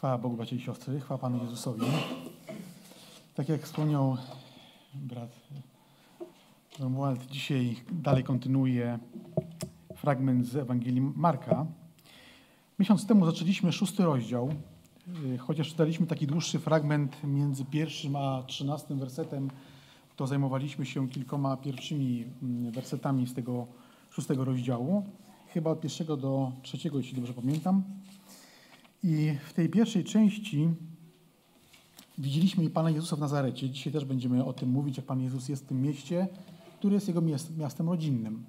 Chwała Bogu, bracia i siostry, chwała Panu Jezusowi. Tak jak wspomniał brat Romuald, dzisiaj dalej kontynuuje fragment z Ewangelii Marka. Miesiąc temu zaczęliśmy szósty rozdział, y, chociaż czytaliśmy taki dłuższy fragment między pierwszym a trzynastym wersetem, to zajmowaliśmy się kilkoma pierwszymi mm, wersetami z tego szóstego rozdziału, chyba od pierwszego do trzeciego, jeśli dobrze pamiętam. I w tej pierwszej części widzieliśmy Pana Jezusa w Nazarecie. Dzisiaj też będziemy o tym mówić, jak Pan Jezus jest w tym mieście, które jest Jego miastem rodzinnym.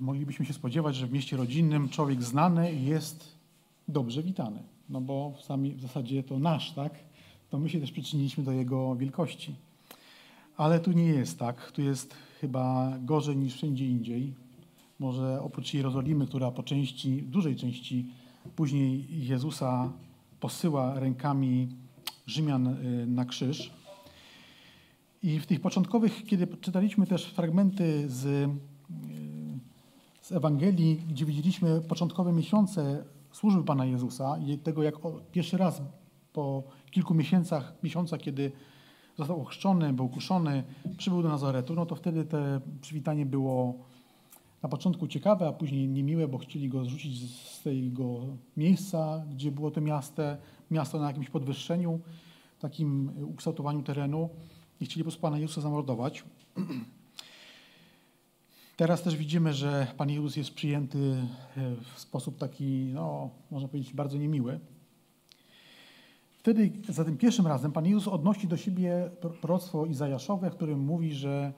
Moglibyśmy się spodziewać, że w mieście rodzinnym człowiek znany jest dobrze witany, no bo sami w zasadzie to nasz, tak? To my się też przyczyniliśmy do Jego wielkości. Ale tu nie jest tak. Tu jest chyba gorzej niż wszędzie indziej. Może oprócz Jerozolimy, która po części, dużej części Później Jezusa posyła rękami Rzymian y, na krzyż. I w tych początkowych, kiedy czytaliśmy też fragmenty z, y, z Ewangelii, gdzie widzieliśmy początkowe miesiące służby Pana Jezusa i tego, jak pierwszy raz po kilku miesiącach, miesiącach kiedy został ochrzczony, był kuszony, przybył do Nazaretu, no to wtedy to przywitanie było na początku ciekawe, a później niemiłe, bo chcieli go zrzucić z tego miejsca, gdzie było to miasto, miasto na jakimś podwyższeniu, takim ukształtowaniu terenu i chcieli po prostu Pana Jezusa zamordować. Teraz też widzimy, że Pan Jezus jest przyjęty e, w sposób taki, no, można powiedzieć, bardzo niemiły. Wtedy, za tym pierwszym razem, Pan Jezus odnosi do siebie proroctwo Izajaszowe, w którym mówi, że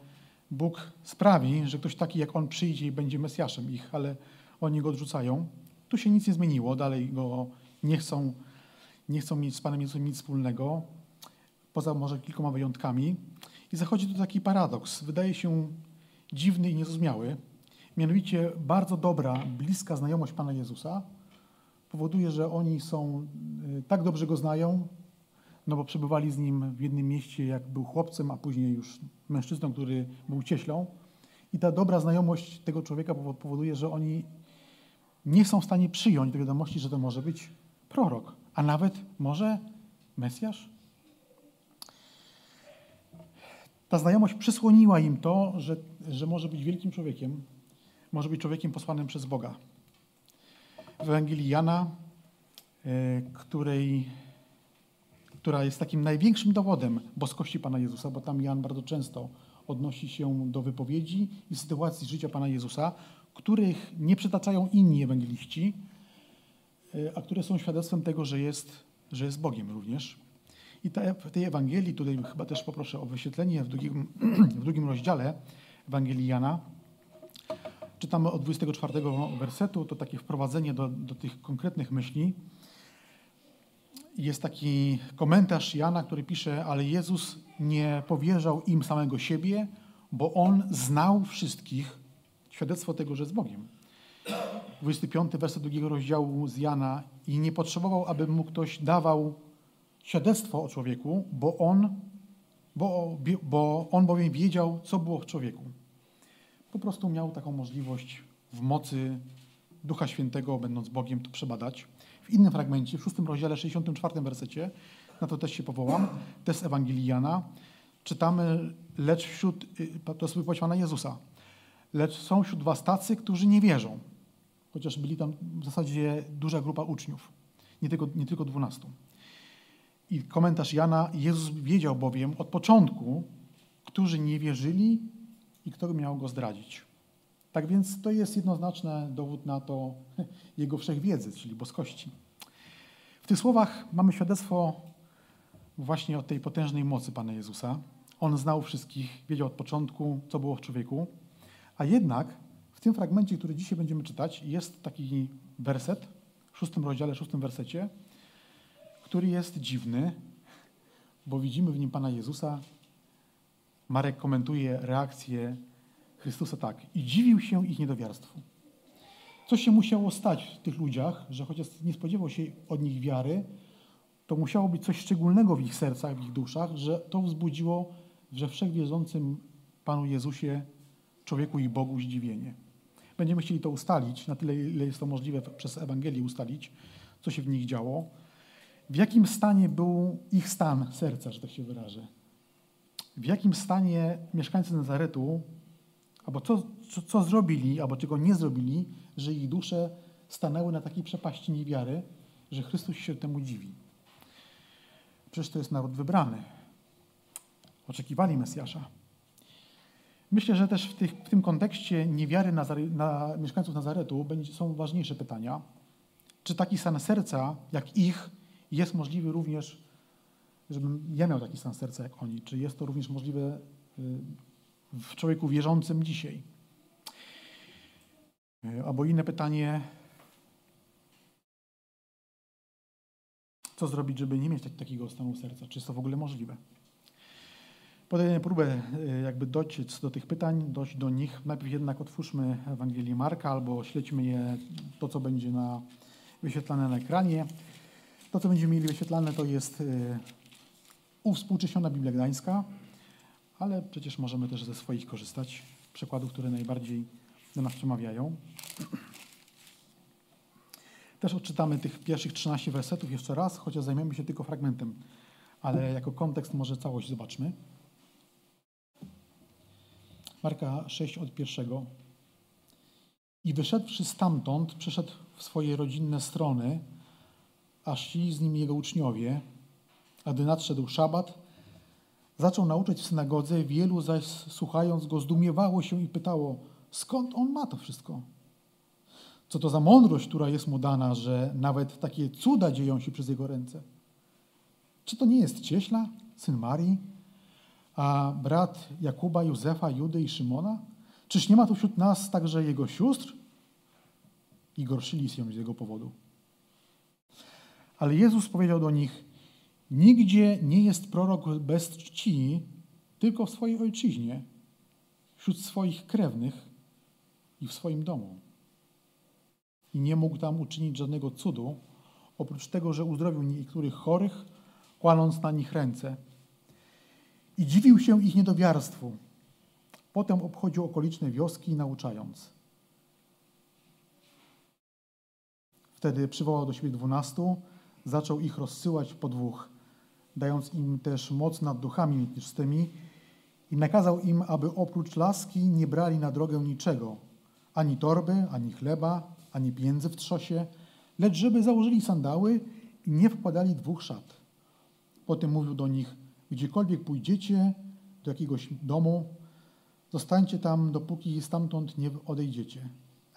Bóg sprawi, że ktoś taki jak On przyjdzie i będzie Mesjaszem ich, ale oni go odrzucają. Tu się nic nie zmieniło, dalej go nie chcą, nie chcą mieć z Panem Jezusem nic wspólnego, poza może kilkoma wyjątkami. I zachodzi tu taki paradoks, wydaje się dziwny i niezrozumiały. Mianowicie bardzo dobra, bliska znajomość Pana Jezusa powoduje, że oni są, y, tak dobrze Go znają, no bo przebywali z nim w jednym mieście, jak był chłopcem, a później już mężczyzną, który był cieślą. I ta dobra znajomość tego człowieka powoduje, że oni nie są w stanie przyjąć do wiadomości, że to może być prorok, a nawet może Mesjasz. Ta znajomość przysłoniła im to, że, że może być wielkim człowiekiem, może być człowiekiem posłanym przez Boga. W Ewangelii Jana, e, której która jest takim największym dowodem boskości Pana Jezusa, bo tam Jan bardzo często odnosi się do wypowiedzi i sytuacji życia Pana Jezusa, których nie przytaczają inni ewangeliści, e, a które są świadectwem tego, że jest, że jest Bogiem również. I ta, w tej Ewangelii, tutaj chyba też poproszę o wyświetlenie w drugim, w drugim rozdziale Ewangelii Jana, czytamy od 24 wersetu, to takie wprowadzenie do, do tych konkretnych myśli jest taki komentarz Jana, który pisze, ale Jezus nie powierzał im samego siebie, bo On znał wszystkich. Świadectwo tego, że jest Bogiem. 25 werset drugiego rozdziału z Jana i nie potrzebował, aby mu ktoś dawał świadectwo o człowieku, bo on, bo, bo on bowiem wiedział, co było w człowieku. Po prostu miał taką możliwość w mocy Ducha Świętego, będąc Bogiem, to przebadać. W innym fragmencie, w szóstym rozdziale, 64 wersecie, na to też się powołam, też z Ewangelii Jana, czytamy, lecz wśród, y, to jest wypowiedź Pana Jezusa, lecz są wśród was tacy, którzy nie wierzą. Chociaż byli tam w zasadzie duża grupa uczniów, nie tylko, nie tylko dwunastu. I komentarz Jana, Jezus wiedział bowiem od początku, którzy nie wierzyli i kto miał go zdradzić. Tak więc to jest jednoznaczny dowód na to jego wszechwiedzy, czyli boskości. W tych słowach mamy świadectwo właśnie o tej potężnej mocy Pana Jezusa. On znał wszystkich, wiedział od początku, co było w człowieku. A jednak w tym fragmencie, który dzisiaj będziemy czytać, jest taki werset w szóstym rozdziale, szóstym wersecie, który jest dziwny, bo widzimy w nim Pana Jezusa. Marek komentuje reakcję Chrystusa tak. I dziwił się ich niedowiarstwu. Co się musiało stać w tych ludziach, że chociaż nie spodziewał się od nich wiary, to musiało być coś szczególnego w ich sercach, w ich duszach, że to wzbudziło we wszechwierzącym Panu Jezusie, człowieku i Bogu zdziwienie. Będziemy chcieli to ustalić, na tyle, ile jest to możliwe przez Ewangelię ustalić, co się w nich działo, w jakim stanie był ich stan serca, że tak się wyrażę. W jakim stanie mieszkańcy Nazaretu, albo co, co, co zrobili, albo czego nie zrobili, że ich dusze stanęły na takiej przepaści niewiary, że Chrystus się temu dziwi. Przecież to jest naród wybrany. Oczekiwali Mesjasza. Myślę, że też w, tych, w tym kontekście niewiary na mieszkańców Nazaretu będzie, są ważniejsze pytania. Czy taki stan serca, jak ich, jest możliwy również, żebym ja miał taki stan serca jak oni? Czy jest to również możliwe y, w człowieku wierzącym dzisiaj? Y, albo inne pytanie, co zrobić, żeby nie mieć takiego stanu serca? Czy jest to w ogóle możliwe? Podejmę próbę e, jakby dociec do tych pytań, dojść do nich. Najpierw jednak otwórzmy Ewangelię Marka albo śledźmy je, to co będzie na, wyświetlane na ekranie. To, co będziemy mieli wyświetlane, to jest e, uwspółcześniona Biblia Gdańska, ale przecież możemy też ze swoich korzystać, przykładów, które najbardziej do nas przemawiają. Też odczytamy tych pierwszych 13 wersetów jeszcze raz, chociaż zajmiemy się tylko fragmentem, ale jako kontekst może całość zobaczmy. Marka 6 od pierwszego. I wyszedłszy stamtąd, przeszedł w swoje rodzinne strony, a szli z nim jego uczniowie. A gdy nadszedł szabat, zaczął nauczać w synagodze, wielu zaś słuchając go zdumiewało się i pytało, skąd on ma to wszystko? Co to za mądrość, która jest mu dana, że nawet takie cuda dzieją się przez jego ręce? Czy to nie jest cieśla, syn Marii, a brat Jakuba, Józefa, Judy i Szymona? Czyż nie ma tu wśród nas także jego sióstr? I gorszyli się z jego powodu. Ale Jezus powiedział do nich, nigdzie nie jest prorok bez czci, tylko w swojej ojczyźnie, wśród swoich krewnych i w swoim domu. I nie mógł tam uczynić żadnego cudu, oprócz tego, że uzdrowił niektórych chorych, kładąc na nich ręce – i dziwił się ich niedowiarstwu. Potem obchodził okoliczne wioski, nauczając. Wtedy przywołał do siebie dwunastu, zaczął ich rozsyłać po dwóch, dając im też moc nad duchami nieczystymi i nakazał im, aby oprócz laski nie brali na drogę niczego, ani torby, ani chleba, ani pieniędzy w trzosie, lecz żeby założyli sandały i nie wkładali dwóch szat. Potem mówił do nich, Gdziekolwiek pójdziecie, do jakiegoś domu, zostańcie tam, dopóki stamtąd nie odejdziecie.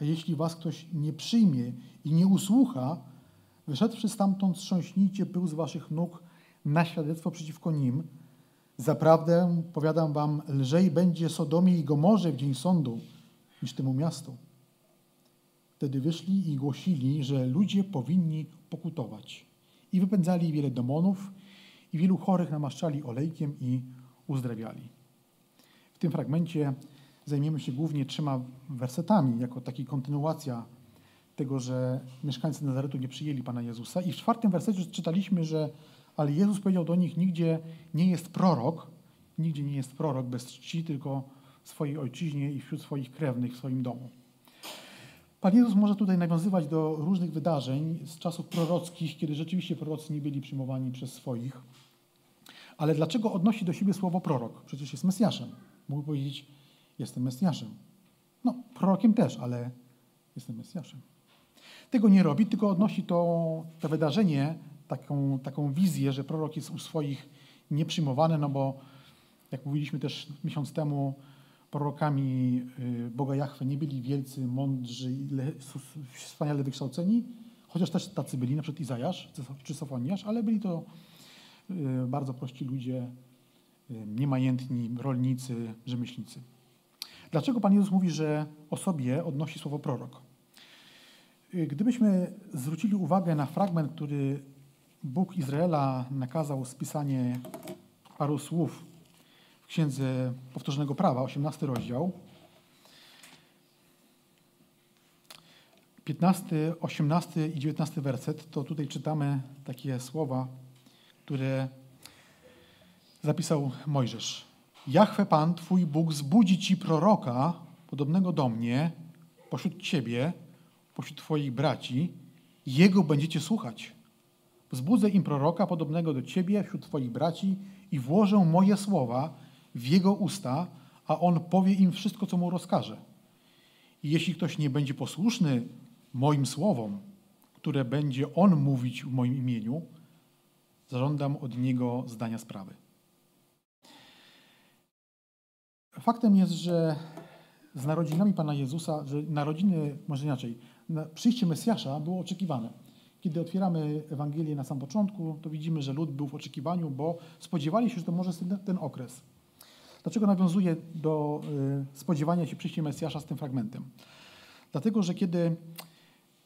A jeśli was ktoś nie przyjmie i nie usłucha, wyszedłszy stamtąd, strząśnijcie pył z waszych nóg na świadectwo przeciwko nim. Zaprawdę, powiadam wam, lżej będzie Sodomie i Gomorze w dzień sądu, niż temu miastu. Wtedy wyszli i głosili, że ludzie powinni pokutować. I wypędzali wiele demonów i wielu chorych namaszczali olejkiem i uzdrawiali. W tym fragmencie zajmiemy się głównie trzema wersetami, jako taki kontynuacja tego, że mieszkańcy Nazaretu nie przyjęli Pana Jezusa. I w czwartym wersecie czytaliśmy, że ale Jezus powiedział do nich, nigdzie nie jest prorok, nigdzie nie jest prorok bez czci, tylko w swojej ojczyźnie i wśród swoich krewnych w swoim domu. Pan Jezus może tutaj nawiązywać do różnych wydarzeń z czasów prorockich, kiedy rzeczywiście prorocy nie byli przyjmowani przez swoich. Ale dlaczego odnosi do siebie słowo prorok? Przecież jest Mesjaszem. Mógł powiedzieć, jestem Mesjaszem. No, prorokiem też, ale jestem Mesjaszem. Tego nie robi, tylko odnosi to, to wydarzenie, taką, taką wizję, że prorok jest u swoich nieprzyjmowany, no bo jak mówiliśmy też miesiąc temu, prorokami y, Boga Jahwe nie byli wielcy, mądrzy wspaniale wykształceni, chociaż też tacy byli, na przykład Izajasz czy Sofoniasz, ale byli to Y, bardzo prości ludzie, y, niemajętni, rolnicy, rzemieślnicy. Dlaczego Pan Jezus mówi, że o sobie odnosi słowo prorok? Gdybyśmy zwrócili uwagę na fragment, który Bóg Izraela nakazał spisanie paru słów w Księdze Powtórzonego Prawa, 18 rozdział, 15, 18 i 19 werset, to tutaj czytamy takie słowa które zapisał Mojżesz. Jachwę Pan, Twój Bóg, zbudzi Ci proroka, podobnego do mnie, pośród Ciebie, pośród Twoich braci Jego będziecie słuchać. Wzbudzę im proroka podobnego do ciebie wśród twoich braci i włożę moje słowa w jego usta, a on powie im wszystko, co mu rozkaże. I jeśli ktoś nie będzie posłuszny moim słowom, które będzie on mówić w moim imieniu, zażądam od niego zdania sprawy. Faktem jest, że z narodzinami Pana Jezusa, że narodziny, może inaczej, przyjście Mesjasza było oczekiwane. Kiedy otwieramy Ewangelię na sam początku, to widzimy, że lud był w oczekiwaniu, bo spodziewali się, że to może ten, okres. Dlaczego nawiązuje do y, spodziewania się przyjścia Mesjasza z tym fragmentem? Dlatego, że kiedy,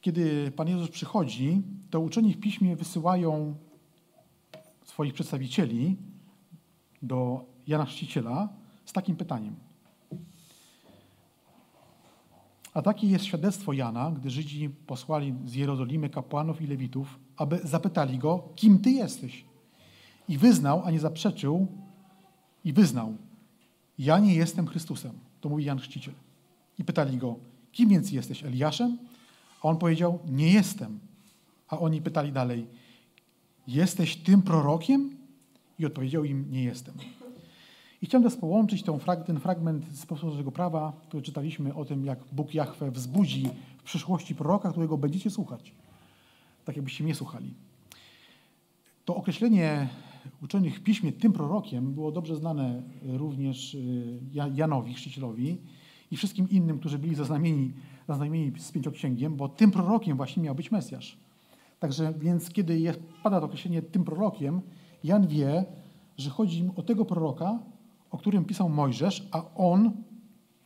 kiedy Pan Jezus przychodzi, to uczeni w piśmie wysyłają swoich przedstawicieli do Jana Chrzciciela z takim pytaniem. A takie jest świadectwo Jana, gdy Żydzi posłali z Jerozolimy kapłanów i lewitów, aby zapytali go, kim ty jesteś? I wyznał, a nie zaprzeczył, i wyznał, ja nie jestem Chrystusem. To mówi Jan Chrzciciel. I pytali go, kim więc jesteś, Eliaszem? A on powiedział, nie jestem. A oni pytali dalej, jesteś tym prorokiem? I odpowiedział im, nie jestem. I chciałem teraz połączyć ten fragment z Bożego Prawa, który czytaliśmy o tym, jak Bóg Jahwe wzbudzi w przyszłości proroka, którego będziecie słuchać. Tak jakbyście mnie słuchali. To określenie uczonych w piśmie tym prorokiem było dobrze znane również y, Janowi, chrzcicielowi i wszystkim innym, którzy byli zaznamieni, zaznamieni z pięcioksięgiem, bo tym prorokiem właśnie miał być Mesjasz. Także więc kiedy jest, pada to określenie tym prorokiem, Jan wie, że chodzi im o tego proroka, o którym pisał Mojżesz, a on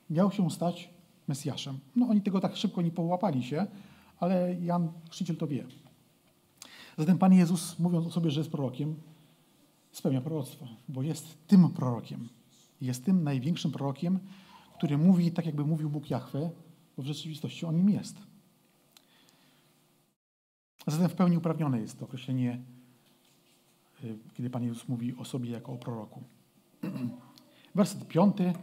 miał się stać Mesjaszem. No oni tego tak szybko nie połapali się, ale Jan Chrzciciel to wie. Zatem Pan Jezus, mówiąc o sobie, że jest prorokiem, spełnia proroctwo, bo jest tym prorokiem. Jest tym największym prorokiem, który mówi tak, jakby mówił Bóg Jahwe, bo w rzeczywistości on nim jest. Zatem w pełni uprawnione jest to określenie, y, kiedy Pan Jezus mówi o sobie jako o proroku. Werset piąty.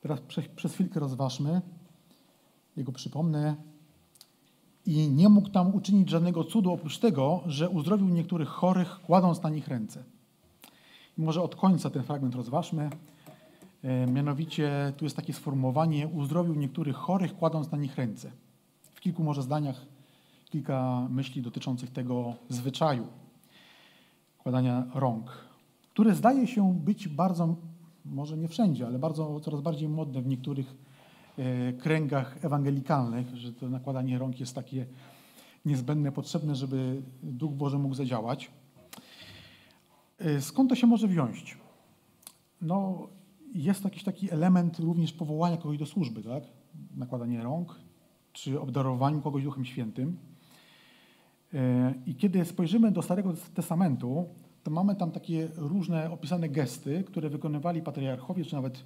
Teraz przez chwilkę rozważmy. Jego przypomnę. I nie mógł tam uczynić żadnego cudu oprócz tego, że uzdrowił niektórych chorych, kładąc na nich ręce. I może od końca ten fragment rozważmy. E, mianowicie tu jest takie sformułowanie: uzdrowił niektórych chorych, kładąc na nich ręce. W kilku może zdaniach kilka myśli dotyczących tego zwyczaju kładania rąk, które zdaje się być bardzo może nie wszędzie, ale bardzo, coraz bardziej modne w niektórych e, kręgach ewangelikalnych, że to nakładanie rąk jest takie niezbędne, potrzebne, żeby Duch Boży mógł zadziałać. E, skąd to się może wziąć? No, jest jakiś taki element również powołania kogoś do służby, tak? Nakładanie rąk, czy obdarowaniu kogoś Duchem Świętym. E, I kiedy spojrzymy do Starego Testamentu, to mamy tam takie różne opisane gesty, które wykonywali patriarchowie, czy nawet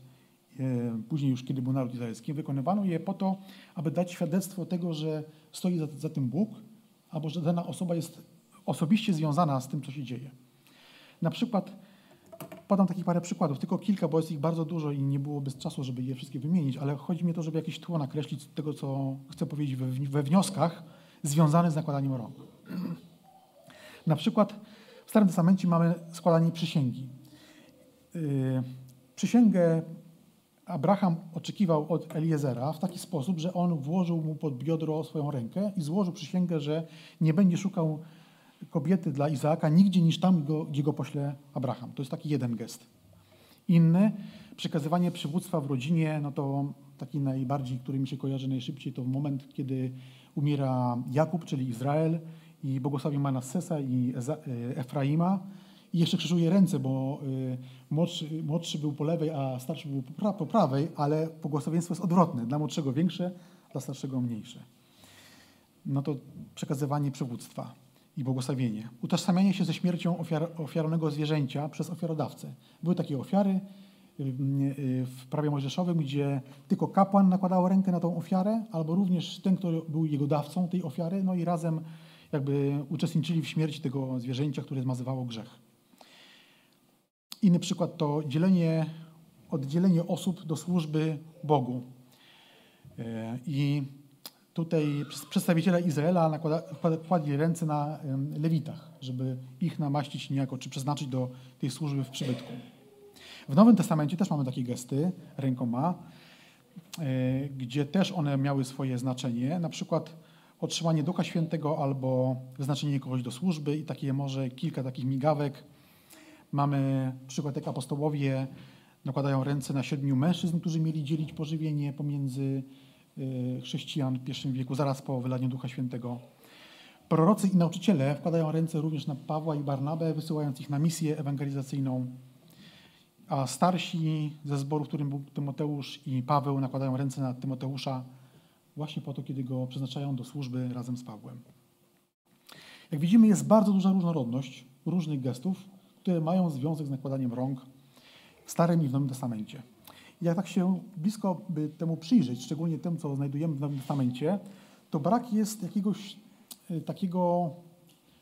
e, później już, kiedy był naród izraelski, wykonywano je po to, aby dać świadectwo tego, że stoi za, za tym Bóg, albo że dana osoba jest osobiście związana z tym, co się dzieje. Na przykład, podam takich parę przykładów, tylko kilka, bo jest ich bardzo dużo i nie byłoby czasu, żeby je wszystkie wymienić, ale chodzi mi o to, żeby jakieś tło nakreślić tego, co chcę powiedzieć we, we wnioskach związanych z nakładaniem rąk. Na przykład w Starym Testamencie mamy składanie przysięgi. Yy, przysięgę Abraham oczekiwał od Eliezera w taki sposób, że on włożył mu pod biodro swoją rękę i złożył przysięgę, że nie będzie szukał kobiety dla Izaaka nigdzie niż tam, gdzie go pośle Abraham. To jest taki jeden gest. Inny, przekazywanie przywództwa w rodzinie, no to taki najbardziej, który mi się kojarzy najszybciej, to moment, kiedy umiera Jakub, czyli Izrael i błogosławi Manassesa i e, Efraima. I jeszcze krzyżuje ręce, bo e, młodszy, młodszy był po lewej, a starszy był po prawej, ale błogosławieństwo jest odwrotne. Dla młodszego większe, dla starszego mniejsze. No to przekazywanie przywództwa i błogosławienie. Utożsamianie się ze śmiercią ofiar, zwierzęcia przez ofiarodawcę. Były takie ofiary y, y, w prawie mojżeszowym, gdzie tylko kapłan nakładał rękę na tą ofiarę, albo również ten, kto był jego dawcą tej ofiary, no i razem jakby uczestniczyli w śmierci tego zwierzęcia, które zmazywało grzech. Inny przykład to dzielenie, oddzielenie osób do służby Bogu. E, I tutaj przedstawiciele Izraela kładli ręce na lewitach, żeby ich namaścić niejako, czy przeznaczyć do tej służby w przybytku. W Nowym Testamencie też mamy takie gesty rękoma, e, gdzie też one miały swoje znaczenie, na przykład otrzymanie Ducha Świętego albo wyznaczenie kogoś do służby i takie może kilka takich migawek. Mamy przykład jak apostołowie nakładają ręce na siedmiu mężczyzn, którzy mieli dzielić pożywienie pomiędzy y, chrześcijan w I wieku, zaraz po wylaniu Ducha Świętego. Prorocy i nauczyciele wkładają ręce również na Pawła i Barnabę, wysyłając ich na misję ewangelizacyjną. A starsi ze zboru, w którym był Tymoteusz i Paweł, nakładają ręce na Tymoteusza właśnie po to, kiedy go przeznaczają do służby razem z Pawłem. Jak widzimy, jest bardzo duża różnorodność różnych gestów, które mają związek z nakładaniem rąk w Starym i w Nowym Testamencie. Jak tak się blisko by temu przyjrzeć, szczególnie temu, co znajdujemy w Nowym Testamencie, to brak jest jakiegoś e, takiego,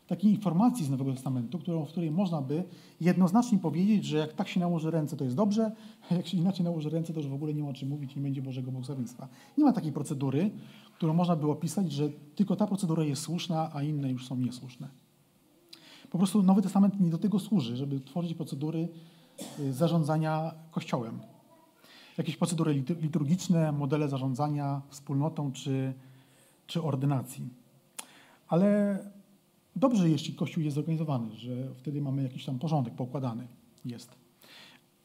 takiej informacji z Nowego Testamentu, którą, w której można by jednoznacznie powiedzieć, że jak tak się nałoży ręce, to jest dobrze, a jak się inaczej nałoży ręce, to już w ogóle nie ma o czym mówić, nie będzie Bożego błogosławieństwa. Nie ma takiej procedury, którą można by opisać, że tylko ta procedura jest słuszna, a inne już są niesłuszne. Po prostu Nowy Testament nie do tego służy, żeby tworzyć procedury y, zarządzania Kościołem. Jakieś procedury liturgiczne, modele zarządzania wspólnotą czy, czy ordynacji. Ale dobrze, jeśli Kościół jest zorganizowany, że wtedy mamy jakiś tam porządek poukładany jest.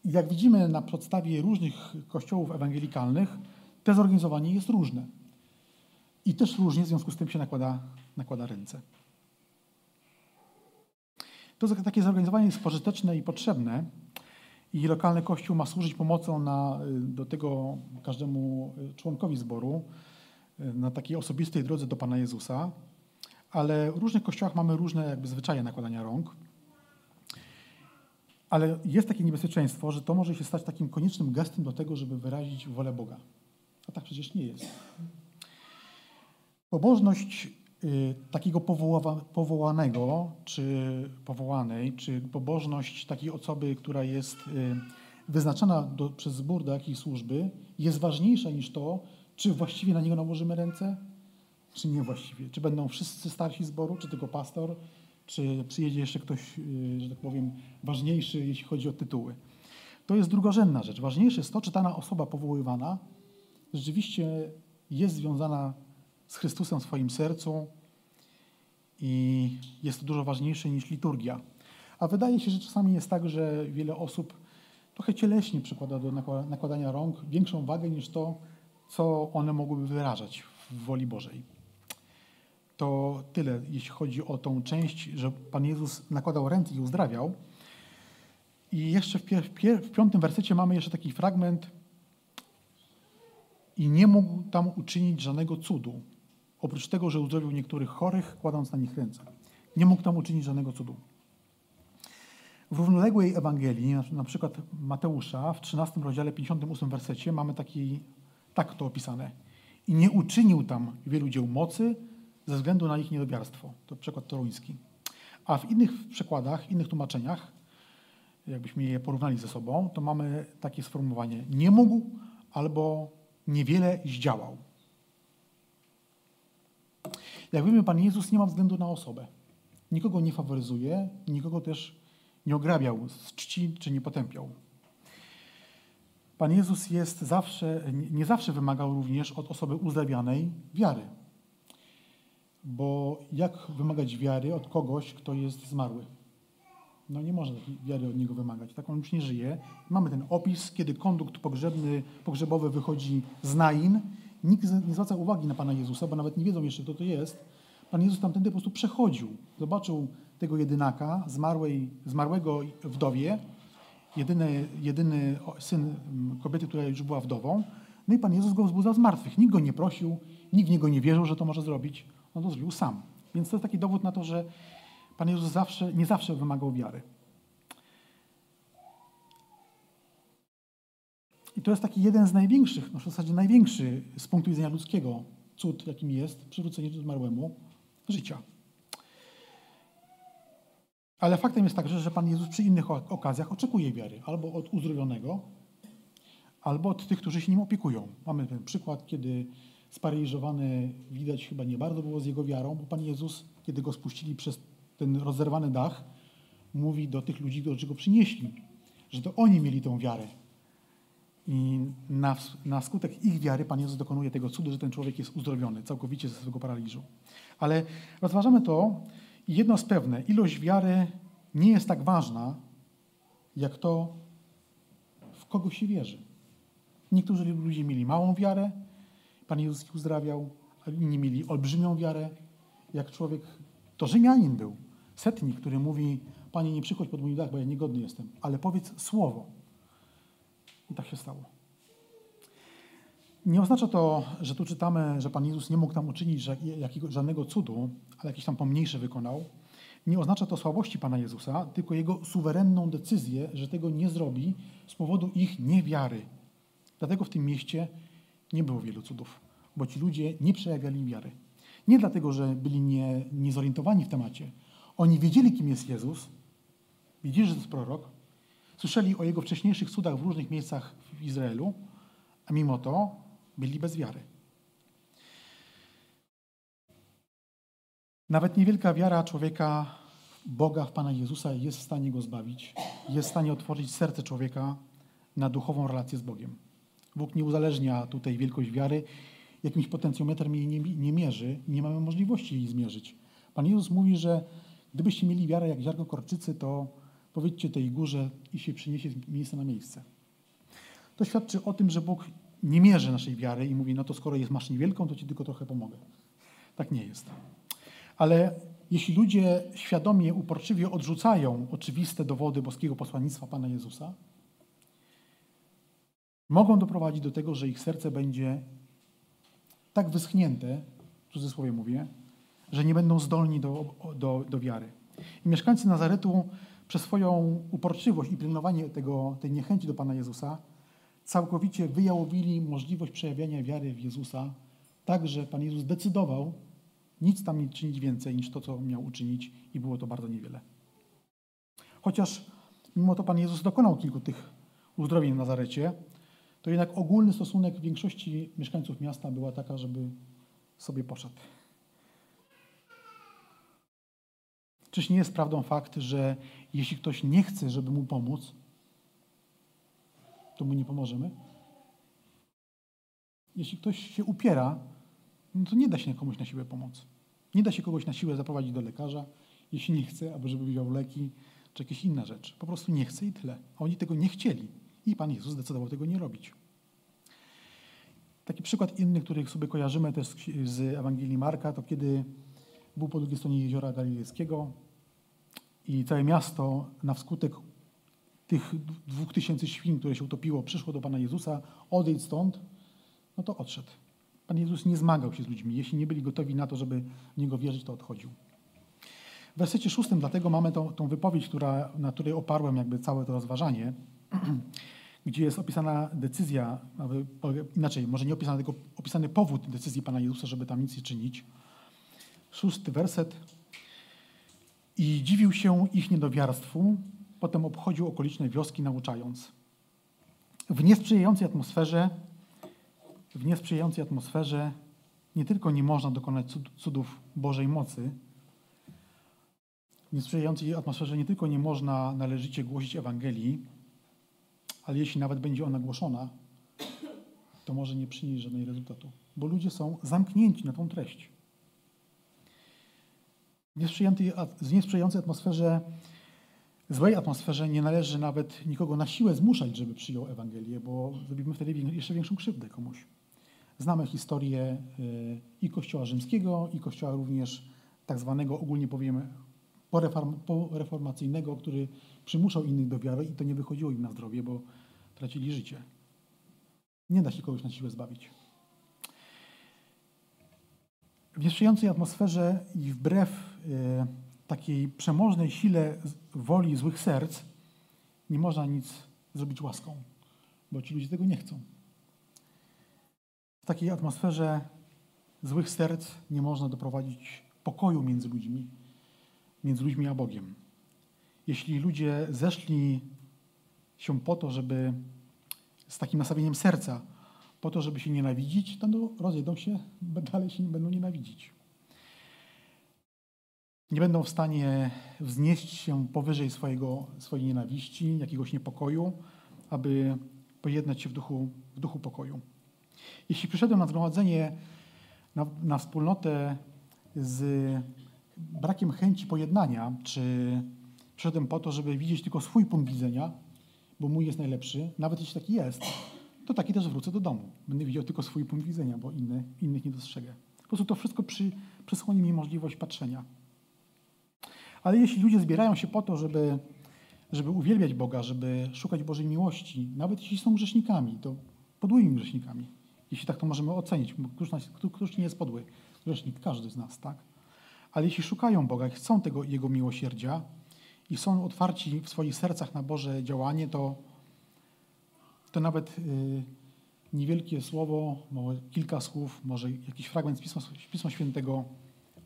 Jak widzimy na podstawie różnych kościołów ewangelikalnych, te zorganizowanie jest różne. I też różnie w związku z tym się nakłada, nakłada ręce. To takie zorganizowanie jest pożyteczne i potrzebne i lokalny kościół ma służyć pomocą na, y, do tego każdemu y, członkowi zboru y, na takiej osobistej drodze do Pana Jezusa, ale w różnych kościołach mamy różne jakby zwyczaje nakładania rąk. Ale jest takie niebezpieczeństwo, że to może się stać takim koniecznym gestem do tego, żeby wyrazić wolę Boga. A tak przecież nie jest. Pobożność Y, takiego powołanego, czy powołanej, czy pobożność takiej osoby, która jest y, wyznaczona do, przez zbór do jakiejś służby, jest ważniejsza niż to, czy właściwie na niego nałożymy ręce, czy nie właściwie. Czy będą wszyscy starsi zboru, czy tylko pastor, czy przyjedzie jeszcze ktoś, y, że tak powiem, ważniejszy, jeśli chodzi o tytuły. To jest drugorzędna rzecz. Ważniejsze jest to, czy dana osoba powoływana rzeczywiście jest związana z Chrystusem w swoim sercu i jest to dużo ważniejsze niż liturgia. A wydaje się, że czasami jest tak, że wiele osób trochę cieleśnie przykłada do nakładania rąk większą wagę niż to, co one mogłyby wyrażać w woli Bożej. To tyle, jeśli chodzi o tą część, że Pan Jezus nakładał ręce i uzdrawiał. I jeszcze w, w piątym wersecie mamy jeszcze taki fragment i nie mógł tam uczynić żadnego cudu, Oprócz tego, że uzdrowił niektórych chorych, kładąc na nich ręce. Nie mógł tam uczynić żadnego cudu. W równoległej Ewangelii, na przykład Mateusza, w 13 rozdziale 58 wersecie, mamy taki, tak to opisane. I nie uczynił tam wielu dzieł mocy ze względu na ich niedobiarstwo. To przykład toruński. A w innych przekładach, innych tłumaczeniach, jakbyśmy je porównali ze sobą, to mamy takie sformułowanie nie mógł albo niewiele zdziałał. Jak wiemy, Pan Jezus nie ma względu na osobę. Nikogo nie faworyzuje, nikogo też nie ograbiał z czci czy nie potępiał. Pan Jezus jest zawsze, nie zawsze wymagał również od osoby uzdrawianej wiary. Bo jak wymagać wiary od kogoś, kto jest zmarły? No nie można takiej wiary od niego wymagać. Tak on już nie żyje. Mamy ten opis, kiedy kondukt pogrzebny, pogrzebowy wychodzi z Nain Nikt nie zwraca uwagi na Pana Jezusa, bo nawet nie wiedzą jeszcze, kto to jest. Pan Jezus tamtędy po prostu przechodził. Zobaczył tego jedynaka, zmarłej, zmarłego wdowie, jedyny, jedyny syn kobiety, która już była wdową. No i Pan Jezus go wzbudzał z martwych. Nikt go nie prosił, nikt w niego nie wierzył, że to może zrobić. On to zrobił sam. Więc to jest taki dowód na to, że Pan Jezus zawsze, nie zawsze wymagał wiary. I to jest taki jeden z największych, no w zasadzie największy z punktu widzenia ludzkiego cud, jakim jest przywrócenie zmarłemu życia. Ale faktem jest także, że Pan Jezus przy innych okazjach oczekuje wiary albo od uzdrowionego, albo od tych, którzy się nim opiekują. Mamy ten przykład, kiedy sparyżowany widać chyba nie bardzo było z jego wiarą, bo Pan Jezus, kiedy go spuścili przez ten rozerwany dach, mówi do tych ludzi, którzy go przynieśli, że to oni mieli tą wiarę. I na, na skutek ich wiary Pan Jezus dokonuje tego cudu, że ten człowiek jest uzdrowiony całkowicie ze swego paraliżu. Ale rozważamy to i jedno jest pewne, ilość wiary nie jest tak ważna, jak to, w kogo się wierzy. Niektórzy ludzie mieli małą wiarę, Pan Jezus ich uzdrawiał, inni mieli olbrzymią wiarę, jak człowiek, to Rzymianin był, setnik, który mówi, Panie, nie przychodź pod mój dach, bo ja niegodny jestem, ale powiedz słowo. I tak się stało. Nie oznacza to, że tu czytamy, że Pan Jezus nie mógł tam uczynić jakiego, żadnego cudu, ale jakiś tam pomniejszy wykonał. Nie oznacza to słabości Pana Jezusa, tylko Jego suwerenną decyzję, że tego nie zrobi z powodu ich niewiary. Dlatego w tym mieście nie było wielu cudów, bo ci ludzie nie przejawiali wiary. Nie dlatego, że byli nie, niezorientowani w temacie. Oni wiedzieli, kim jest Jezus, wiedzieli, że to jest prorok, słyszeli o Jego wcześniejszych cudach w różnych miejscach w Izraelu, a mimo to byli bez wiary. Nawet niewielka wiara człowieka, Boga, w Pana Jezusa jest w stanie go zbawić, jest w stanie otworzyć serce człowieka na duchową relację z Bogiem. Bóg nie uzależnia tutaj wielkość wiary, jakimś potencjometrem jej nie, nie mierzy i nie mamy możliwości jej zmierzyć. Pan Jezus mówi, że gdybyście mieli wiarę jak ziarno korczycy, to powiedzcie tej górze i się przyniesie z miejsca na miejsce. To świadczy o tym, że Bóg nie mierzy naszej wiary i mówi, no to skoro jest masz niewielką, to ci tylko trochę pomogę. Tak nie jest. Ale jeśli ludzie świadomie, uporczywie odrzucają oczywiste dowody boskiego posłannictwa Pana Jezusa, mogą doprowadzić do tego, że ich serce będzie tak wyschnięte, w cudzysłowie mówię, że nie będą zdolni do, do, do wiary. I mieszkańcy Nazaretu przez swoją uporczywość i pilnowanie tego, tej niechęci do Pana Jezusa całkowicie wyjałowili możliwość przejawiania wiary w Jezusa, tak że Pan Jezus decydował nic tam nie czynić więcej niż to, co miał uczynić i było to bardzo niewiele. Chociaż mimo to Pan Jezus dokonał kilku tych uzdrowień w Nazarecie, to jednak ogólny stosunek większości mieszkańców miasta była taka, żeby sobie poszedł. Czyż nie jest prawdą fakt, że jeśli ktoś nie chce, żeby mu pomóc, to mu nie pomożemy? Jeśli ktoś się upiera, no to nie da się komuś na siłę pomóc. Nie da się kogoś na siłę zaprowadzić do lekarza, jeśli nie chce, albo żeby wziął leki, czy jakieś inna rzecz. Po prostu nie chce i tyle. A oni tego nie chcieli. I Pan Jezus zdecydował tego nie robić. Taki przykład inny, który sobie kojarzymy też z Ewangelii Marka, to kiedy był po drugiej stronie jeziora Galilejskiego i całe miasto na wskutek tych dwóch tysięcy świn, które się utopiło, przyszło do Pana Jezusa, odejdź stąd, no to odszedł. Pan Jezus nie zmagał się z ludźmi. Jeśli nie byli gotowi na to, żeby w Niego wierzyć, to odchodził. W wersecie szóstym dlatego mamy tą, tą wypowiedź, która, na której oparłem jakby całe to rozważanie, gdzie jest opisana decyzja, inaczej, może nie opisana, tylko opisany powód decyzji Pana Jezusa, żeby tam nic nie czynić. Szósty werset. I dziwił się ich niedowiarstwu, potem obchodził okoliczne wioski, nauczając. W niesprzyjającej atmosferze, w niesprzyjającej atmosferze nie tylko nie można dokonać cudów Bożej mocy, w niesprzyjającej atmosferze nie tylko nie można należycie głosić Ewangelii, ale jeśli nawet będzie ona głoszona, to może nie przynieść żadnego rezultatu, bo ludzie są zamknięci na tą treść. W niesprzyjającej atmosferze, złej atmosferze nie należy nawet nikogo na siłę zmuszać, żeby przyjął Ewangelię, bo zrobimy wtedy jeszcze większą krzywdę komuś. Znamy historię y, i Kościoła rzymskiego, i Kościoła również tak zwanego, ogólnie powiemy, poreformacyjnego, który przymuszał innych do wiary i to nie wychodziło im na zdrowie, bo tracili życie. Nie da się kogoś na siłę zbawić. W niesprzyjającej atmosferze i wbrew y, takiej przemożnej sile woli złych serc nie można nic zrobić łaską, bo ci ludzie tego nie chcą. W takiej atmosferze złych serc nie można doprowadzić pokoju między ludźmi, między ludźmi a Bogiem. Jeśli ludzie zeszli się po to, żeby z takim nastawieniem serca po to, żeby się nienawidzić, to no, rozjedą się, dalej się nie będą nienawidzić. Nie będą w stanie wznieść się powyżej swojego, swojej nienawiści, jakiegoś niepokoju, aby pojednać się w duchu, w duchu pokoju. Jeśli przyszedłem na zgromadzenie, na, na wspólnotę z brakiem chęci pojednania, czy przyszedłem po to, żeby widzieć tylko swój punkt widzenia, bo mój jest najlepszy, nawet jeśli taki jest, to taki też wrócę do domu. Będę widział tylko swój punkt widzenia, bo inny, innych nie dostrzegę. Po prostu to wszystko przy, przysłoni mi możliwość patrzenia. Ale jeśli ludzie zbierają się po to, żeby, żeby uwielbiać Boga, żeby szukać Bożej miłości, nawet jeśli są grzesznikami, to podłymi grzesznikami, jeśli tak to możemy ocenić, któż, któż nie jest podły grzesznik, każdy z nas, tak? Ale jeśli szukają Boga i chcą tego Jego miłosierdzia i są otwarci w swoich sercach na Boże działanie, to, to nawet yy, niewielkie słowo, może kilka słów, może jakiś fragment z Pisma, Pisma Świętego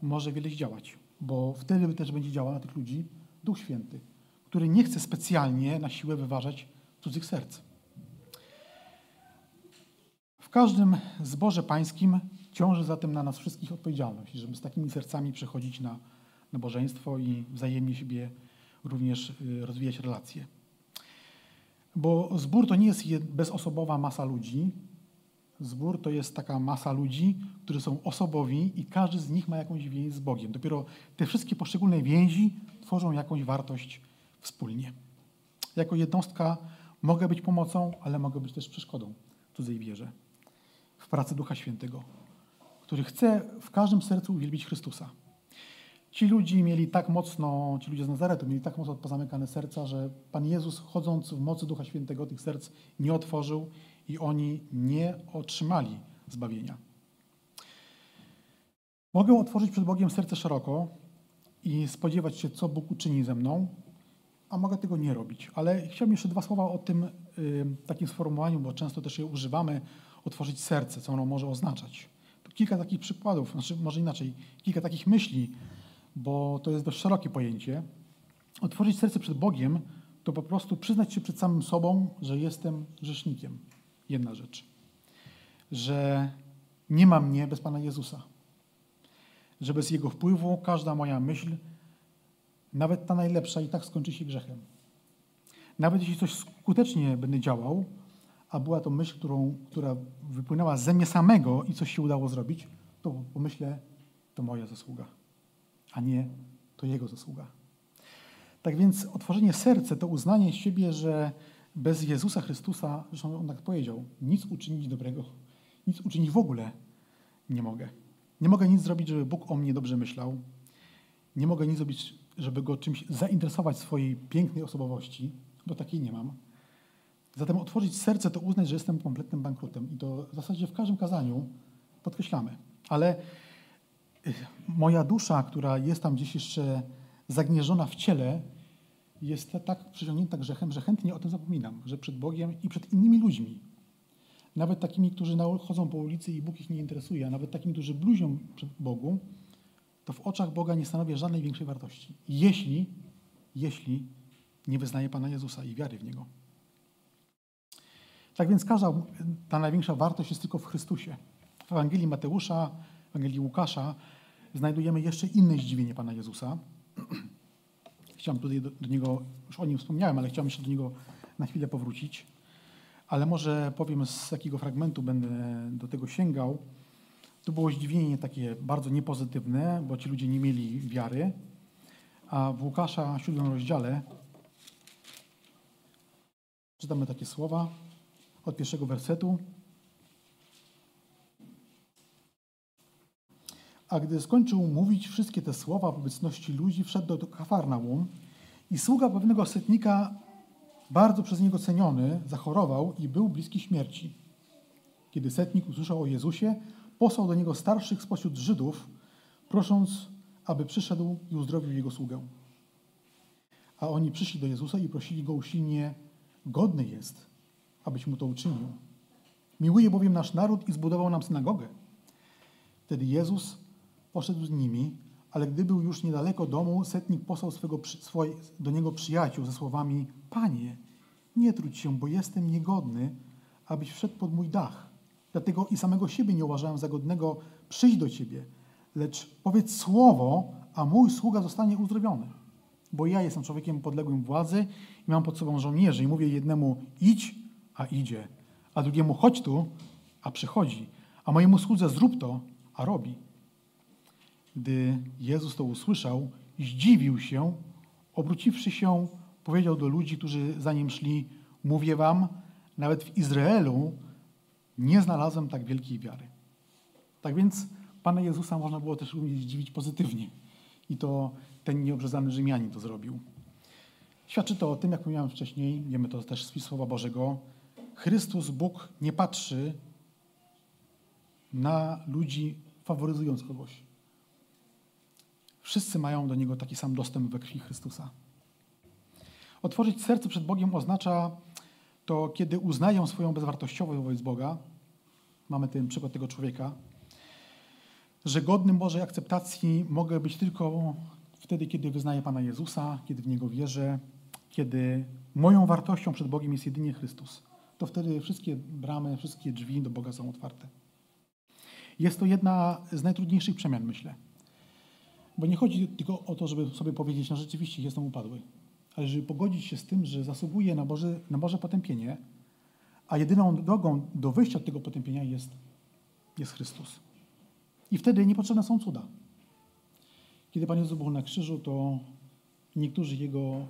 może wiele zdziałać, bo wtedy też będzie działał na tych ludzi Duch Święty, który nie chce specjalnie na siłę wyważać cudzych serc. W każdym zborze pańskim ciąży zatem na nas wszystkich odpowiedzialność, żeby z takimi sercami przechodzić na nabożeństwo i wzajemnie siebie również y, rozwijać relacje. Bo zbór to nie jest bezosobowa masa ludzi. Zbór to jest taka masa ludzi, którzy są osobowi i każdy z nich ma jakąś więź z Bogiem. Dopiero te wszystkie poszczególne więzi tworzą jakąś wartość wspólnie. Jako jednostka mogę być pomocą, ale mogę być też przeszkodą cudzej wierze w pracy Ducha Świętego, który chce w każdym sercu uwielbić Chrystusa. Ci ludzie mieli tak mocno, ci ludzie z Nazaretu mieli tak mocno pozamykane serca, że Pan Jezus, chodząc w mocy Ducha Świętego, tych serc nie otworzył i oni nie otrzymali zbawienia. Mogę otworzyć przed Bogiem serce szeroko i spodziewać się, co Bóg uczyni ze mną, a mogę tego nie robić. Ale chciałbym jeszcze dwa słowa o tym y, takim sformułowaniu, bo często też je używamy, otworzyć serce, co ono może oznaczać. Kilka takich przykładów, znaczy może inaczej, kilka takich myśli, bo to jest dość szerokie pojęcie. Otworzyć serce przed Bogiem to po prostu przyznać się przed samym sobą, że jestem grzesznikiem. Jedna rzecz. Że nie ma mnie bez Pana Jezusa. Że bez Jego wpływu każda moja myśl, nawet ta najlepsza, i tak skończy się grzechem. Nawet jeśli coś skutecznie będę działał, a była to myśl, którą, która wypłynęła ze mnie samego i coś się udało zrobić, to pomyślę, to moja zasługa, a nie to Jego zasługa. Tak więc otworzenie serca to uznanie siebie, że bez Jezusa Chrystusa, zresztą on tak powiedział, nic uczynić dobrego, nic uczynić w ogóle nie mogę. Nie mogę nic zrobić, żeby Bóg o mnie dobrze myślał. Nie mogę nic zrobić, żeby go czymś zainteresować swojej pięknej osobowości, bo takiej nie mam. Zatem otworzyć serce to uznać, że jestem kompletnym bankrutem. I to w zasadzie w każdym kazaniu podkreślamy. Ale y, moja dusza, która jest tam gdzieś jeszcze zagnieżona w ciele, jest tak przyciągnięta grzechem, że chętnie o tym zapominam, że przed Bogiem i przed innymi ludźmi, nawet takimi, którzy chodzą po ulicy i Bóg ich nie interesuje, a nawet takimi, którzy bluzią przed Bogu, to w oczach Boga nie stanowię żadnej większej wartości. Jeśli, jeśli nie wyznaję Pana Jezusa i wiary w Niego. Tak więc każda ta największa wartość jest tylko w Chrystusie. W Ewangelii Mateusza, w Ewangelii Łukasza znajdujemy jeszcze inne zdziwienie Pana Jezusa. Chciałem tutaj do, do, niego, już o nim wspomniałem, ale chciałem jeszcze do niego na chwilę powrócić. Ale może powiem, z jakiego fragmentu będę do tego sięgał. To było zdziwienie takie bardzo niepozytywne, bo ci ludzie nie mieli wiary. A w Łukasza, siódmym rozdziale, czytamy takie słowa od pierwszego wersetu. A gdy skończył mówić wszystkie te słowa w obecności ludzi, wszedł do Kafarnaum i sługa pewnego setnika, bardzo przez niego ceniony, zachorował i był bliski śmierci. Kiedy setnik usłyszał o Jezusie, posłał do niego starszych spośród Żydów, prosząc, aby przyszedł i uzdrowił jego sługę. A oni przyszli do Jezusa i prosili go usilnie, godny jest, abyś mu to uczynił. Miłuje bowiem nasz naród i zbudował nam synagogę. Wtedy Jezus poszedł z nimi, ale gdy był już niedaleko domu, setnik posłał swego, do niego przyjaciół ze słowami: Panie, nie trudź się, bo jestem niegodny, abyś wszedł pod mój dach. Dlatego i samego siebie nie uważałem za godnego przyjść do Ciebie, lecz powiedz słowo, a mój sługa zostanie uzdrowiony. Bo ja jestem człowiekiem podległym władzy i mam pod sobą żołnierzy i mówię jednemu idź, a idzie, a drugiemu chodź tu, a przychodzi, a mojemu słudze zrób to, a robi. Gdy Jezus to usłyszał, zdziwił się, obróciwszy się, powiedział do ludzi, którzy za nim szli: Mówię wam, nawet w Izraelu nie znalazłem tak wielkiej wiary. Tak więc Pana Jezusa można było też umieć zdziwić pozytywnie. I to ten nieobrzezany Rzymianin to zrobił. Świadczy to o tym, jak mówiłem wcześniej, wiemy to też z Słowa Bożego, Chrystus, Bóg nie patrzy na ludzi faworyzując kogoś. Wszyscy mają do Niego taki sam dostęp we krwi Chrystusa. Otworzyć serce przed Bogiem oznacza to, kiedy uznają swoją bezwartościowość wobec Boga, mamy ten przykład tego człowieka, że godnym Bożej akceptacji mogę być tylko wtedy, kiedy wyznaję Pana Jezusa, kiedy w Niego wierzę, kiedy moją wartością przed Bogiem jest jedynie Chrystus. To wtedy wszystkie bramy, wszystkie drzwi do Boga są otwarte. Jest to jedna z najtrudniejszych przemian, myślę. Bo nie chodzi tylko o to, żeby sobie powiedzieć, no rzeczywiście jestem upadły, ale żeby pogodzić się z tym, że zasługuję na Boże, na Boże potępienie, a jedyną drogą do wyjścia od tego potępienia jest, jest Chrystus. I wtedy niepotrzebne są cuda. Kiedy Pan Jezus był na krzyżu, to niektórzy Jego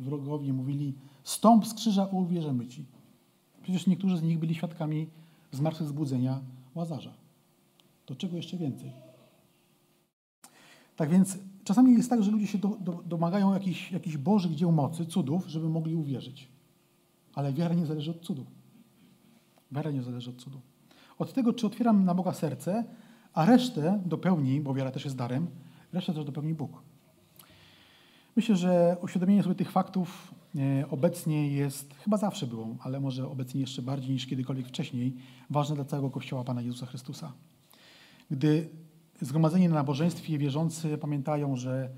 wrogowie mówili stąp z krzyża, uwierzymy Ci. Przecież niektórzy z nich byli świadkami zmartwychwzbudzenia Łazarza. To czego jeszcze więcej? Tak więc czasami jest tak, że ludzie się do, do, domagają jakichś, jakichś bożych dzieł mocy, cudów, żeby mogli uwierzyć. Ale wiara nie zależy od cudu. Wiara nie zależy od cudu. Od tego, czy otwieram na Boga serce, a resztę dopełni, bo wiara też jest darem, resztę też dopełni Bóg. Myślę, że uświadomienie sobie tych faktów obecnie jest, chyba zawsze było, ale może obecnie jeszcze bardziej niż kiedykolwiek wcześniej, ważne dla całego Kościoła Pana Jezusa Chrystusa. Gdy zgromadzeni na nabożeństwie wierzący pamiętają, że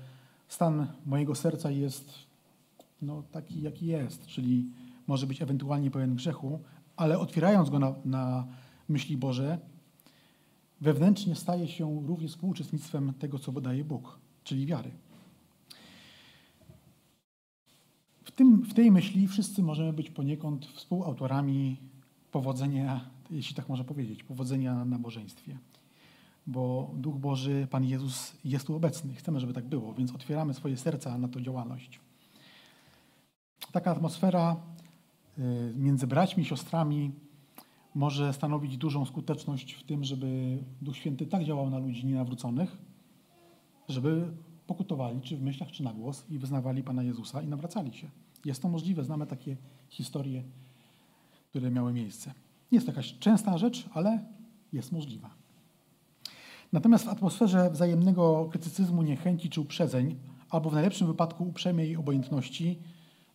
stan mojego serca jest no, taki, jaki jest, czyli może być ewentualnie pełen grzechu, ale otwierając go na, na myśli Boże, wewnętrznie staje się również współuczestnictwem tego, co podaje Bóg, czyli wiary. W, tym, w tej myśli wszyscy możemy być poniekąd współautorami powodzenia, jeśli tak można powiedzieć, powodzenia na nabożeństwie bo Duch Boży, Pan Jezus jest tu obecny. Chcemy, żeby tak było, więc otwieramy swoje serca na tą działalność. Taka atmosfera y, między braćmi i siostrami może stanowić dużą skuteczność w tym, żeby Duch Święty tak działał na ludzi nienawróconych, żeby pokutowali, czy w myślach, czy na głos i wyznawali Pana Jezusa i nawracali się. Jest to możliwe, znamy takie historie, które miały miejsce. Nie jest to jakaś częsta rzecz, ale jest możliwa. Natomiast w atmosferze wzajemnego krytycyzmu, niechęci czy uprzedzeń, albo w najlepszym wypadku uprzejmej obojętności,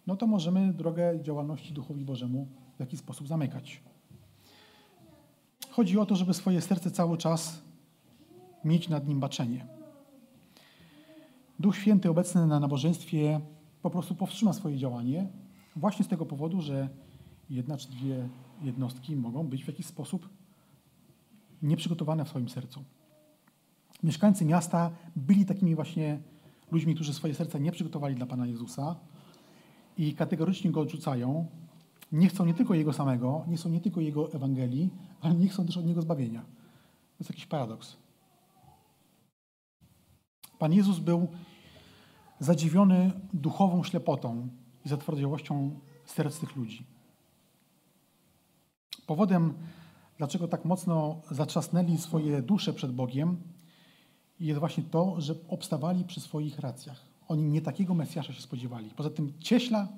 no to możemy drogę działalności Duchowi Bożemu w jakiś sposób zamykać. Chodzi o to, żeby swoje serce cały czas mieć nad nim baczenie. Duch Święty obecny na nabożeństwie po prostu powstrzyma swoje działanie właśnie z tego powodu, że jedna czy dwie jednostki mogą być w jakiś sposób nieprzygotowane w swoim sercu. Mieszkańcy miasta byli takimi właśnie ludźmi, którzy swoje serca nie przygotowali dla Pana Jezusa i kategorycznie Go odrzucają. Nie chcą nie tylko Jego samego, nie chcą nie tylko Jego Ewangelii, ale nie chcą też od Niego zbawienia. To jest jakiś paradoks. Pan Jezus był zadziwiony duchową ślepotą i zatwardziałością serc tych ludzi. Powodem, dlaczego tak mocno zatrzasnęli swoje dusze przed Bogiem, jest właśnie to, że obstawali przy swoich racjach. Oni nie takiego Mesjasza się spodziewali. Poza tym Cieśla,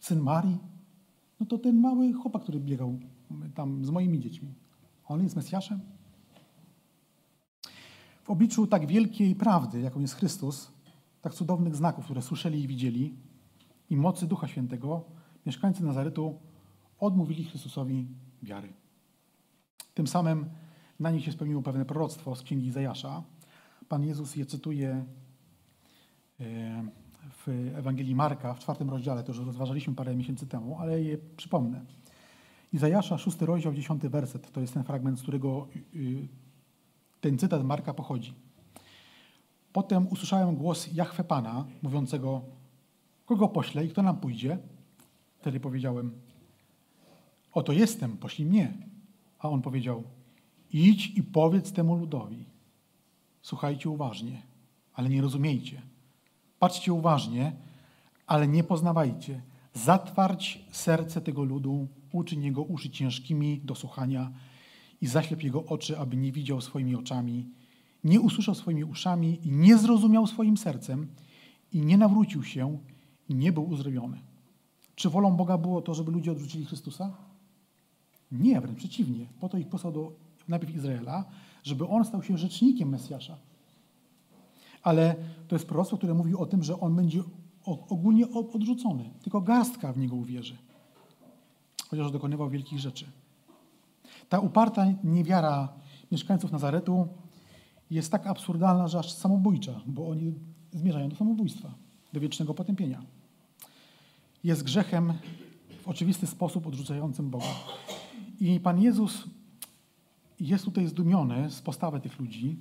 syn Marii, no to ten mały chłopak, który biegał tam z moimi dziećmi. On jest Mesjaszem? W obliczu tak wielkiej prawdy, jaką jest Chrystus, tak cudownych znaków, które słyszeli i widzieli, i mocy Ducha Świętego, mieszkańcy Nazaretu odmówili Chrystusowi wiary. Tym samym na nich się spełniło pewne proroctwo z księgi Zajasza, Pan Jezus je cytuje e, w Ewangelii Marka w czwartym rozdziale, to już rozważaliśmy parę miesięcy temu, ale je przypomnę. Izajasza, szósty rozdział, dziesiąty werset. To jest ten fragment, z którego y, ten cytat Marka pochodzi. Potem usłyszałem głos Jachwę Pana, mówiącego, kogo poślę i kto nam pójdzie? Wtedy powiedziałem, oto jestem, poślij mnie. A on powiedział, idź i powiedz temu ludowi. Słuchajcie uważnie, ale nie rozumiejcie. Patrzcie uważnie, ale nie poznawajcie. Zatwarć serce tego ludu, uczyń jego uszy ciężkimi do słuchania i zaślep jego oczy, aby nie widział swoimi oczami, nie usłyszał swoimi uszami i nie zrozumiał swoim sercem i nie nawrócił się i nie był uzdrowiony. Czy wolą Boga było to, żeby ludzie odrzucili Chrystusa? Nie, wręcz przeciwnie. Po to ich posłał do najpierw Izraela, żeby on stał się rzecznikiem Mesjasza. Ale to jest proroctwo, które mówi o tym, że on będzie ogólnie odrzucony. Tylko garstka w niego uwierzy. Chociaż dokonywał wielkich rzeczy. Ta uparta niewiara mieszkańców Nazaretu jest tak absurdalna, że aż samobójcza, bo oni zmierzają do samobójstwa, do wiecznego potępienia. Jest grzechem w oczywisty sposób odrzucającym Boga. I Pan Jezus jest tutaj zdumiony z postawy tych ludzi.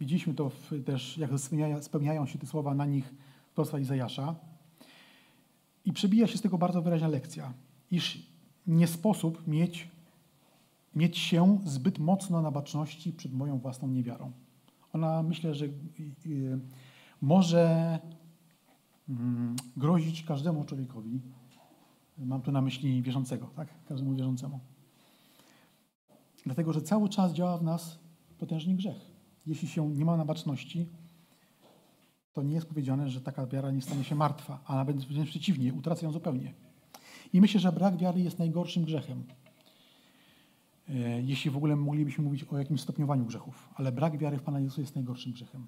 Widzieliśmy to w, też, jak spełniają się te słowa na nich proroctwa Izajasza. I przebija się z tego bardzo wyraźna lekcja, iż nie sposób mieć, mieć się zbyt mocno na baczności przed moją własną niewiarą. Ona myślę, że może mm, grozić każdemu człowiekowi. Mam tu na myśli wierzącego, tak? Każdemu wierzącemu. Dlatego, że cały czas działa w nas potężny grzech. Jeśli się nie ma na baczności, to nie jest powiedziane, że taka wiara nie stanie się martwa, a nawet wręcz przeciwnie, utraca ją zupełnie. I myślę, że brak wiary jest najgorszym grzechem. E, jeśli w ogóle moglibyśmy mówić o jakimś stopniowaniu grzechów, ale brak wiary w Pana Jezusa jest najgorszym grzechem.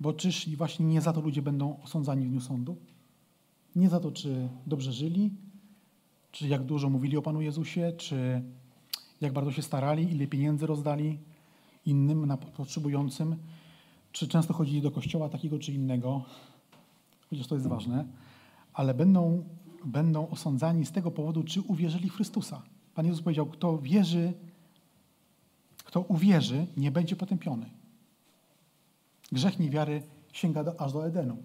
Bo czyż właśnie nie za to ludzie będą osądzani w dniu sądu? Nie za to, czy dobrze żyli, czy jak dużo mówili o Panu Jezusie, czy jak bardzo się starali, ile pieniędzy rozdali innym, potrzebującym, czy często chodzili do kościoła takiego czy innego, chociaż to jest ważne, ale będą, będą osądzani z tego powodu, czy uwierzyli w Chrystusa. Pan Jezus powiedział, kto wierzy, kto uwierzy, nie będzie potępiony. Grzech niewiary sięga do, aż do Edenu.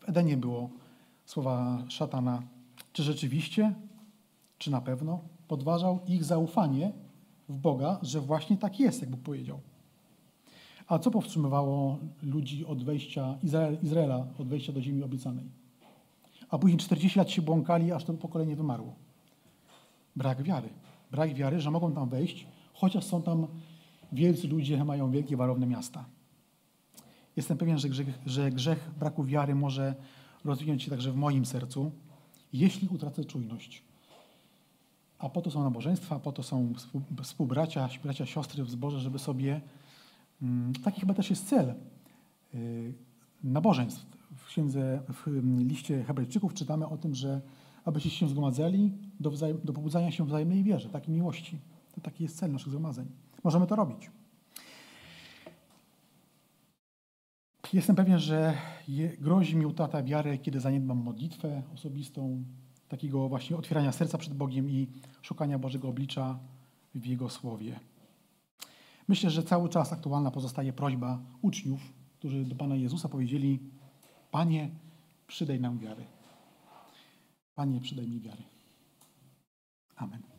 W Edenie było słowa szatana, czy rzeczywiście, czy na pewno, podważał ich zaufanie w Boga, że właśnie tak jest, jak Bóg powiedział. A co powstrzymywało ludzi od wejścia, Izrael, Izraela od wejścia do ziemi obiecanej? A później 40 lat się błąkali, aż to pokolenie wymarło. Brak wiary. Brak wiary, że mogą tam wejść, chociaż są tam wielcy ludzie, mają wielkie, warowne miasta. Jestem pewien, że grzech, że grzech braku wiary może rozwinąć się także w moim sercu, jeśli utracę czujność. A po to są nabożeństwa, po to są współbracia, bracia, siostry w zborze, żeby sobie Mm, taki chyba też jest cel y, nabożeństw. W księdze, w liście Hebrajczyków czytamy o tym, że abyście się zgromadzali do, do pobudzania się wzajemnej wierze, takiej miłości. To taki jest cel naszych zgromadzeń. Możemy to robić. Jestem pewien, że grozi mi utrata wiary, kiedy zaniedbam modlitwę osobistą, takiego właśnie otwierania serca przed Bogiem i szukania Bożego oblicza w Jego Słowie. Myślę, że cały czas aktualna pozostaje prośba uczniów, którzy do Pana Jezusa powiedzieli: Panie, przydaj nam wiary. Panie, przydaj mi wiary. Amen.